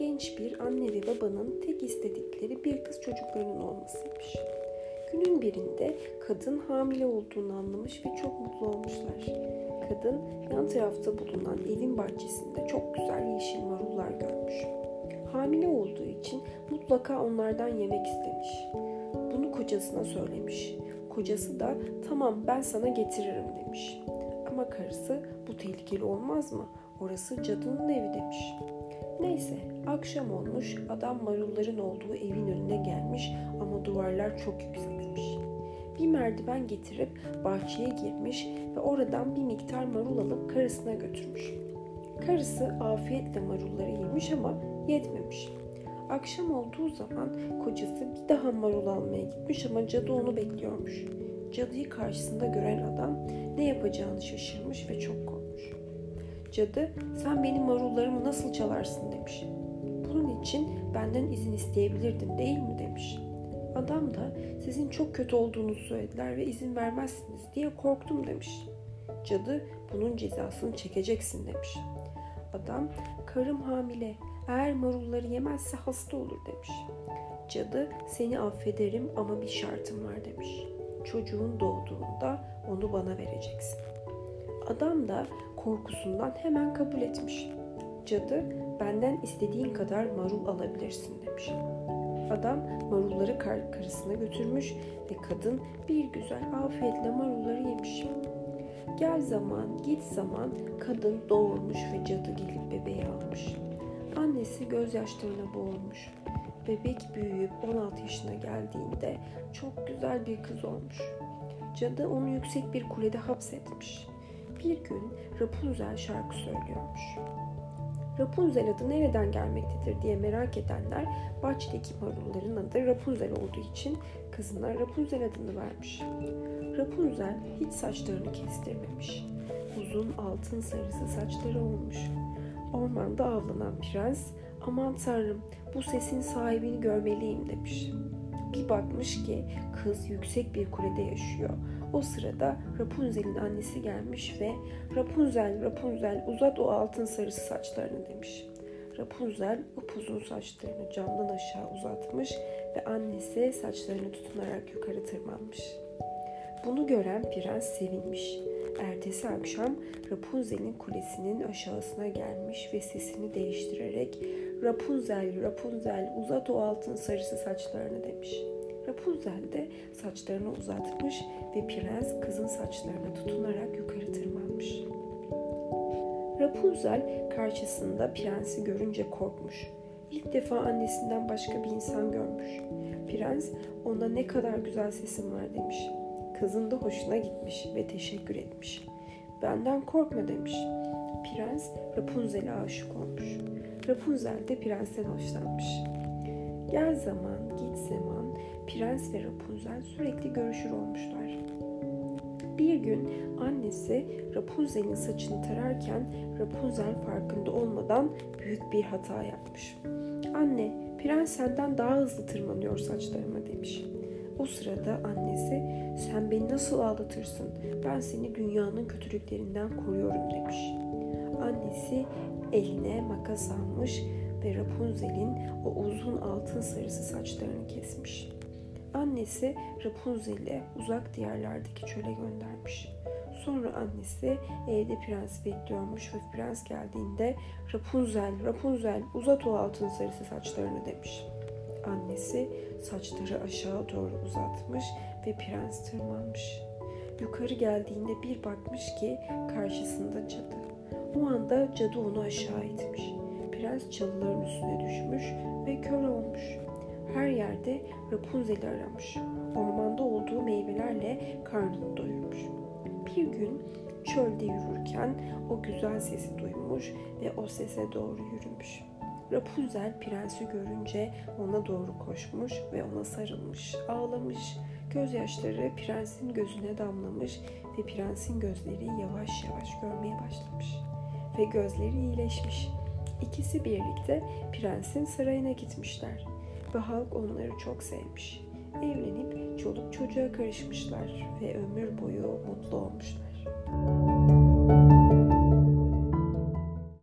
genç bir anne ve babanın tek istedikleri bir kız çocuklarının olmasıymış. Günün birinde kadın hamile olduğunu anlamış ve çok mutlu olmuşlar. Kadın yan tarafta bulunan evin bahçesinde çok güzel yeşil marullar görmüş. Hamile olduğu için mutlaka onlardan yemek istemiş. Bunu kocasına söylemiş. Kocası da tamam ben sana getiririm demiş. Ama karısı bu tehlikeli olmaz mı? Orası cadının evi demiş. Neyse akşam olmuş adam marulların olduğu evin önüne gelmiş ama duvarlar çok yüksekmiş. Bir merdiven getirip bahçeye girmiş ve oradan bir miktar marul alıp karısına götürmüş. Karısı afiyetle marulları yemiş ama yetmemiş. Akşam olduğu zaman kocası bir daha marul almaya gitmiş ama cadı onu bekliyormuş. Cadıyı karşısında gören adam ne yapacağını şaşırmış ve çok. Cadı sen benim marullarımı nasıl çalarsın demiş. Bunun için benden izin isteyebilirdin değil mi demiş. Adam da sizin çok kötü olduğunuzu söylediler ve izin vermezsiniz diye korktum demiş. Cadı bunun cezasını çekeceksin demiş. Adam karım hamile eğer marulları yemezse hasta olur demiş. Cadı seni affederim ama bir şartım var demiş. Çocuğun doğduğunda onu bana vereceksin. Adam da korkusundan hemen kabul etmiş. Cadı benden istediğin kadar marul alabilirsin demiş. Adam marulları kar karısına götürmüş ve kadın bir güzel afiyetle marulları yemiş. Gel zaman git zaman kadın doğurmuş ve cadı gelip bebeği almış. Annesi gözyaşlarına boğulmuş. Bebek büyüyüp 16 yaşına geldiğinde çok güzel bir kız olmuş. Cadı onu yüksek bir kulede hapsetmiş. Bir gün Rapunzel şarkı söylüyormuş. Rapunzel adı nereden gelmektedir diye merak edenler bahçedeki marulların adı Rapunzel olduğu için kızına Rapunzel adını vermiş. Rapunzel hiç saçlarını kestirmemiş. Uzun altın sarısı saçları olmuş. Ormanda avlanan prens aman tanrım bu sesin sahibini görmeliyim demiş. Bir bakmış ki kız yüksek bir kulede yaşıyor. O sırada Rapunzel'in annesi gelmiş ve Rapunzel, Rapunzel uzat o altın sarısı saçlarını demiş. Rapunzel upuzun saçlarını camdan aşağı uzatmış ve annesi saçlarını tutunarak yukarı tırmanmış. Bunu gören prens sevinmiş. Ertesi akşam Rapunzel'in kulesinin aşağısına gelmiş ve sesini değiştirerek Rapunzel, Rapunzel uzat o altın sarısı saçlarını demiş. Rapunzel de saçlarını uzatmış ve prens kızın saçlarına tutunarak yukarı tırmanmış. Rapunzel karşısında prensi görünce korkmuş. İlk defa annesinden başka bir insan görmüş. Prens ona ne kadar güzel sesin var demiş. Kızın da hoşuna gitmiş ve teşekkür etmiş. Benden korkma demiş. Prens Rapunzel'e aşık olmuş. Rapunzel de prensten hoşlanmış. Gel zaman, git zaman, prens ve Rapunzel sürekli görüşür olmuşlar. Bir gün annesi Rapunzel'in saçını tararken Rapunzel farkında olmadan büyük bir hata yapmış. Anne, prens senden daha hızlı tırmanıyor saçlarıma demiş. O sırada annesi sen beni nasıl aldatırsın? Ben seni dünyanın kötülüklerinden koruyorum demiş. Annesi eline makas almış ve Rapunzel'in o uzun altın sarısı saçlarını kesmiş. Annesi Rapunzel'i uzak diyarlardaki çöle göndermiş. Sonra annesi evde prens bekliyormuş ve prens geldiğinde Rapunzel, Rapunzel uzat o altın sarısı saçlarını demiş. Annesi saçları aşağı doğru uzatmış ve prens tırmanmış. Yukarı geldiğinde bir bakmış ki karşısında cadı. O anda cadı onu aşağı itmiş. Prens çalıların üstüne düşmüş ve kör olmuş. Her yerde Rapunzel'i aramış. Ormanda olduğu meyvelerle karnını doyurmuş. Bir gün çölde yürürken o güzel sesi duymuş ve o sese doğru yürümüş. Rapunzel prensi görünce ona doğru koşmuş ve ona sarılmış, ağlamış. Gözyaşları prensin gözüne damlamış ve prensin gözleri yavaş yavaş görmeye başlamış. Ve gözleri iyileşmiş. İkisi birlikte prensin sarayına gitmişler ve halk onları çok sevmiş. Evlenip çoluk çocuğa karışmışlar ve ömür boyu mutlu olmuşlar.